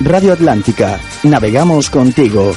Radio Atlántica. Navegamos contigo.